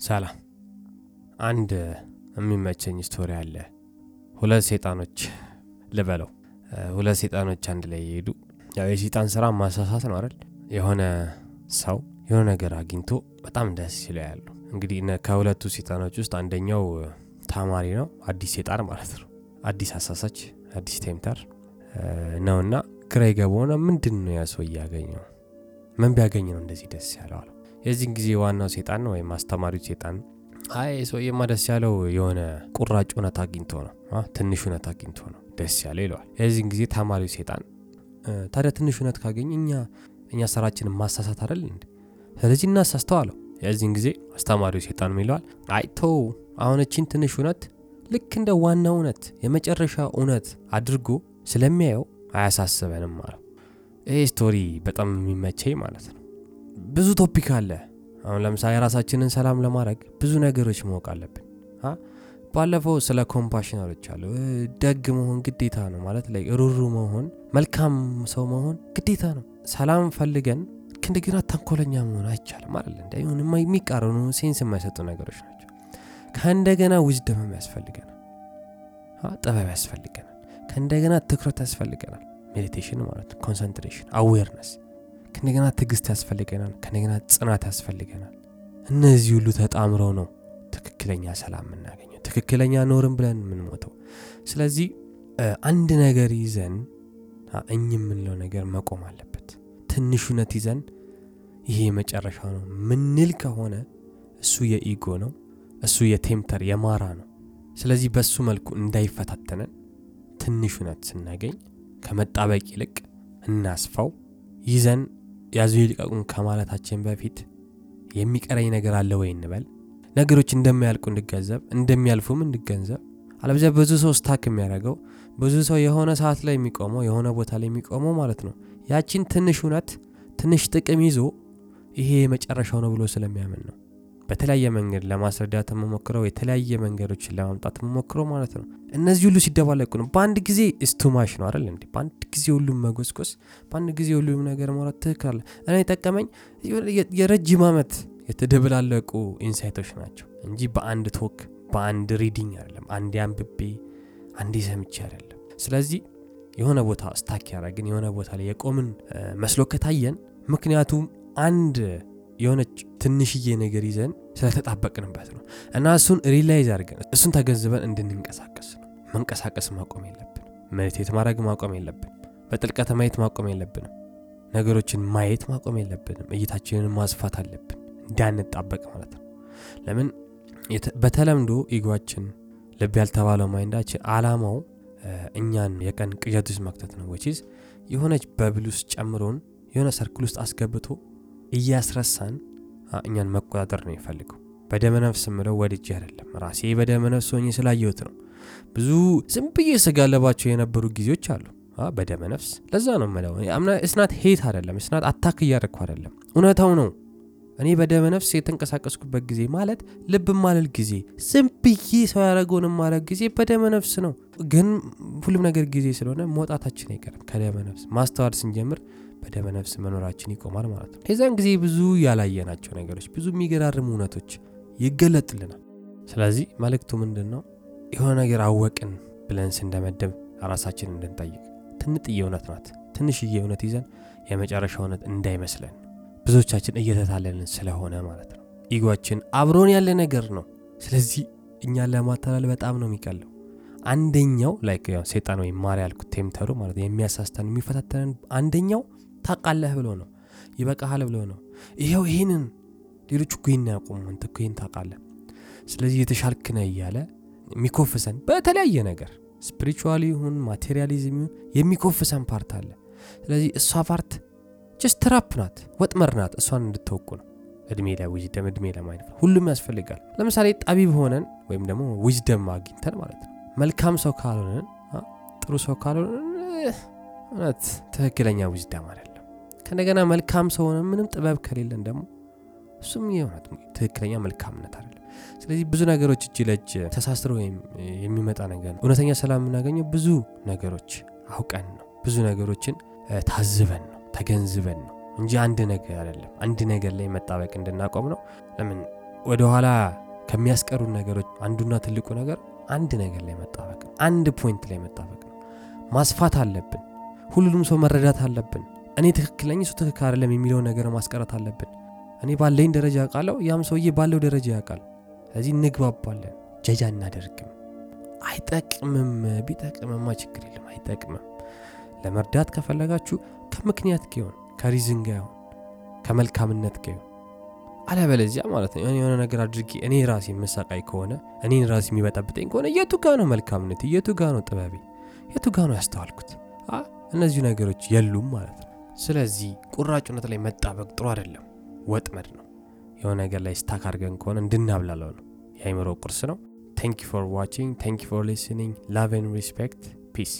ሰላም። አንድ የሚመቸኝ story አለ። ሁለት ሴጣኖች ልበለው፣ ሁለት ሴጣኖች አንድ ላይ የሄዱ ያው የሴጣን ስራ ማሳሳት ነው አይደል? የሆነ ሰው የሆነ ነገር አግኝቶ በጣም ደስ ይለዋል። እንግዲህ ከሁለቱ ሴጣኖች ውስጥ አንደኛው ተማሪ ነው፣ አዲስ ሴጣን ማለት ነው። አዲስ አሳሳች፣ አዲስ tempter ነውና ግራ የገባውና ምንድን ነው ያ ሰው እያገኘው ምን ቢያገኝ ነው እንደዚህ ደስ ያለው አለው። የዚህን ጊዜ ዋናው ሴጣን ወይም አስተማሪው ሴጣን አይ ሰውዬማ ደስ ያለው የሆነ ቁራጭ እውነት አግኝቶ ነው፣ ትንሽ እውነት አግኝቶ ነው ደስ ያለው ይለዋል። የዚህን ጊዜ ተማሪው ሴጣን ታዲያ ትንሽ እውነት ካገኝ እኛ እኛ ስራችንን ማሳሳት አይደል እንዴ? ስለዚህ እናሳስተው አለው። የዚህን ጊዜ አስተማሪው ሴጣን ይለዋል፣ አይ ተው አሁን እቺን ትንሽ እውነት ልክ እንደ ዋና እውነት የመጨረሻ እውነት አድርጎ ስለሚያየው አያሳስበኝም አለው። ይህ story በጣም የሚመቸኝ ማለት ነው። ብዙ topic አለ። አሁን ለምሳሌ የራሳችንን ሰላም ለማድረግ ብዙ ነገሮች ማወቅ አለብን። ባለፈው ስለ compassion አውርቻለሁ። ደግ መሆን ግዴታ ነው ማለት ላይ ሩህሩህ መሆን መልካም ሰው መሆን ግዴታ ነው። ሰላም ፈልገን እንደገና ተንኮለኛ መሆን አይቻልም አይደል? እንደ የሚቃረኑ sense የማይሰጡ ነገሮች ናቸው። ከእንደገና wisdom ም ያስፈልገናል፣ ጥበብ ያስፈልገናል፣ ከእንደገና ትኩረት ያስፈልገናል። meditation ማለት concentration፣ awareness ከእንደገና ትዕግስት ያስፈልገናል። ከእንደገና ጽናት ያስፈልገናል። እነዚህ ሁሉ ተጣምረው ነው ትክክለኛ ሰላም የምናገኘው፣ ትክክለኛ ኖርም ብለን የምንሞተው። ስለዚህ አንድ ነገር ይዘን እኝ የምንለው ነገር መቆም አለበት። ትንሽ እውነት ይዘን ይሄ የመጨረሻው ነው ምንል ከሆነ እሱ የ ego ነው፣ እሱ የቴምተር የማራ ነው። ስለዚህ በሱ መልኩ እንዳይፈታተነን ትንሽ እውነት ስናገኝ ከመጣበቅ ይልቅ እናስፋው ይዘን ያዙ ይልቀቁን ከማለታችን በፊት የሚቀረኝ ነገር አለ ወይ እንበል። ነገሮች እንደሚያልቁ እንድገንዘብ እንደሚያልፉም እንድገንዘብ። አለበዚያ ብዙ ሰው ስታክ የሚያደርገው ብዙ ሰው የሆነ ሰዓት ላይ የሚቆመው የሆነ ቦታ ላይ የሚቆመው ማለት ነው ያቺን ትንሽ እውነት ትንሽ ጥቅም ይዞ ይሄ የመጨረሻው ነው ብሎ ስለሚያምን ነው። በተለያየ መንገድ ለማስረዳት የምሞክረው የተለያየ መንገዶችን ለማምጣት የምሞክረው ማለት ነው። እነዚህ ሁሉ ሲደባለቁ ነው። በአንድ ጊዜ እስቱማሽ ነው አይደል እንዴ? በአንድ ጊዜ ሁሉም መጎስቆስ፣ በአንድ ጊዜ ሁሉም ነገር ማውራት ትክክል እኔ የጠቀመኝ የረጅም ዓመት የተደበላለቁ insight ኦች ናቸው እንጂ በአንድ talk በአንድ reading አይደለም። አንዴ አንብቤ አንዴ ሰምቼ አይደለም። ስለዚህ የሆነ ቦታ stuck ያደረግን የሆነ ቦታ ላይ የቆምን መስሎ ከታየን ምክንያቱም አንድ የሆነች ትንሽዬ ነገር ይዘን ስለተጣበቅንበት ነው እና እሱን realize አድርገን እሱን ተገንዝበን እንድንንቀሳቀስ ነው። መንቀሳቀስ ማቆም የለብንም። meditate ማድረግ ማቆም የለብንም። በጥልቀት ማየት ማቆም የለብንም። ነገሮችን ማየት ማቆም የለብንም። እይታችንን ማስፋት አለብን እንዳንጣበቅ ማለት ነው። ለምን በተለምዶ ego ኣችን ልብ ያልተባለው mind ኣችን አላማው እኛን የቀን ቅዠት መክተት ነው። which is የሆነች bubble ውስጥ ጨምሮን የሆነ circle ውስጥ አስገብቶ እያስረሳን እኛን መቆጣጠር ነው የሚፈልገው። በደመነፍስ ምለው ወድጄ አይደለም ራሴ በደመነፍስ ሆኜ ስላየሁት ነው። ብዙ ዝም ብዬ ስጋለባቸው የነበሩ ጊዜዎች አሉ በደመነፍስ። ለዛ ነው ምለው it's not hate አይደለም፣ it's not attack እያደረግኩ አይደለም፣ እውነታው ነው። እኔ በደመነፍስ የተንቀሳቀስኩበት ጊዜ ማለት ልብ የማልል ጊዜ ዝም ብዬ ሰው ያደረገውን ማለል ጊዜ በደመነፍስ ነው። ግን ሁሉም ነገር ጊዜ ስለሆነ መውጣታችን አይቀርም ከደመነፍስ ማስተዋል ስንጀምር በደመ ነፍስ መኖራችን ይቆማል ማለት ነው። የዛን ጊዜ ብዙ ያላየናቸው ነገሮች፣ ብዙ የሚገራርሙ እውነቶች ይገለጥልናል። ስለዚህ መልእክቱ ምንድን ነው? የሆነ ነገር አወቅን ብለን ስንደመደብ ራሳችን እንድንጠይቅ። ትንጥዬ እውነት ናት። ትንሽዬ እውነት ይዘን የመጨረሻ እውነት እንዳይመስለን ብዙዎቻችን እየተታለልን ስለሆነ ማለት ነው። ego ኣችን አብሮን ያለ ነገር ነው። ስለዚህ እኛን ለማታለል በጣም ነው የሚቀለው። አንደኛው like ሴጣን ወይም ማር ያልኩት tempter ኡ ማለት የሚያሳስተን የሚፈታተነን አንደኛው ታውቃለህ ብሎ ነው። ይበቃሃል ብሎ ነው። ይኸው ይህንን ሌሎች እኮ ይህን ያቁሙ አንተ እኮ ይህን ታውቃለህ፣ ስለዚህ የተሻልክ ነህ እያለ የሚኮፍሰን በተለያየ ነገር spiritually ይሁን materialism ይሁን የሚኮፍሰን part አለ። ስለዚህ እሷ part just trap ናት፣ ወጥመድ ናት። እሷን እንድትወቁ ነው። እድሜ ላይ እድሜ ለማይነፍ ሁሉም ያስፈልጋል። ለምሳሌ ጠቢብ ሆነን ወይም ደግሞ wisdom አግኝተን ማለት ነው መልካም ሰው ካልሆነን ጥሩ ሰው ካልሆነን እውነት ትክክለኛ wisdom አይደለም። ከእንደገና መልካም ሰው ሆነን ምንም ጥበብ ከሌለን ደግሞ እሱም የእውነት ትክክለኛ መልካምነት አይደለም። ስለዚህ ብዙ ነገሮች እጅ ለእጅ ተሳስሮ የሚመጣ ነገር ነው። እውነተኛ ሰላም የምናገኘው ብዙ ነገሮች አውቀን ነው። ብዙ ነገሮችን ታዝበን ነው፣ ተገንዝበን ነው እንጂ አንድ ነገር አይደለም። አንድ ነገር ላይ መጣበቅ እንድናቆም ነው። ለምን ወደኋላ ከሚያስቀሩ ነገሮች አንዱና ትልቁ ነገር አንድ ነገር ላይ መጣበቅ ነው። አንድ ፖይንት ላይ መጣበቅ ነው። ማስፋት አለብን። ሁሉንም ሰው መረዳት አለብን። እኔ ትክክለኝ እሱ ትክክል አይደለም የሚለውን ነገር ማስቀረት አለብን። እኔ ባለኝ ደረጃ ያውቃለሁ፣ ያም ሰውዬ ባለው ደረጃ ያውቃል። ስለዚህ እንግባባለን። ጀጃ እናደርግም። አይጠቅምም። ቢጠቅምማ ችግር የለም። አይጠቅምም። ለመርዳት ከፈለጋችሁ ከምክንያት ይሁን፣ ከሪዝን ጋር ይሁን፣ ከመልካምነት ጋር ይሁን። አለበለዚያ ማለት ነው የሆነ ነገር አድርጌ እኔ ራሴ መሳቃይ ከሆነ እኔን ራሴ የሚበጠብጠኝ ከሆነ የቱ ጋ ነው መልካምነት? የቱ ጋ ነው ጥበቤ? የቱ ጋ ነው ያስተዋልኩት? እነዚህ ነገሮች የሉም ማለት ነው። ስለዚህ ቁራጭነት ላይ መጣበቅ ጥሩ አይደለም፣ ወጥመድ ነው። የሆነ ነገር ላይ stuck አድርገን ከሆነ እንድናብላለው ነው። የአይምሮ ቁርስ ነው። thanks for watching thanks for listening love and respect peace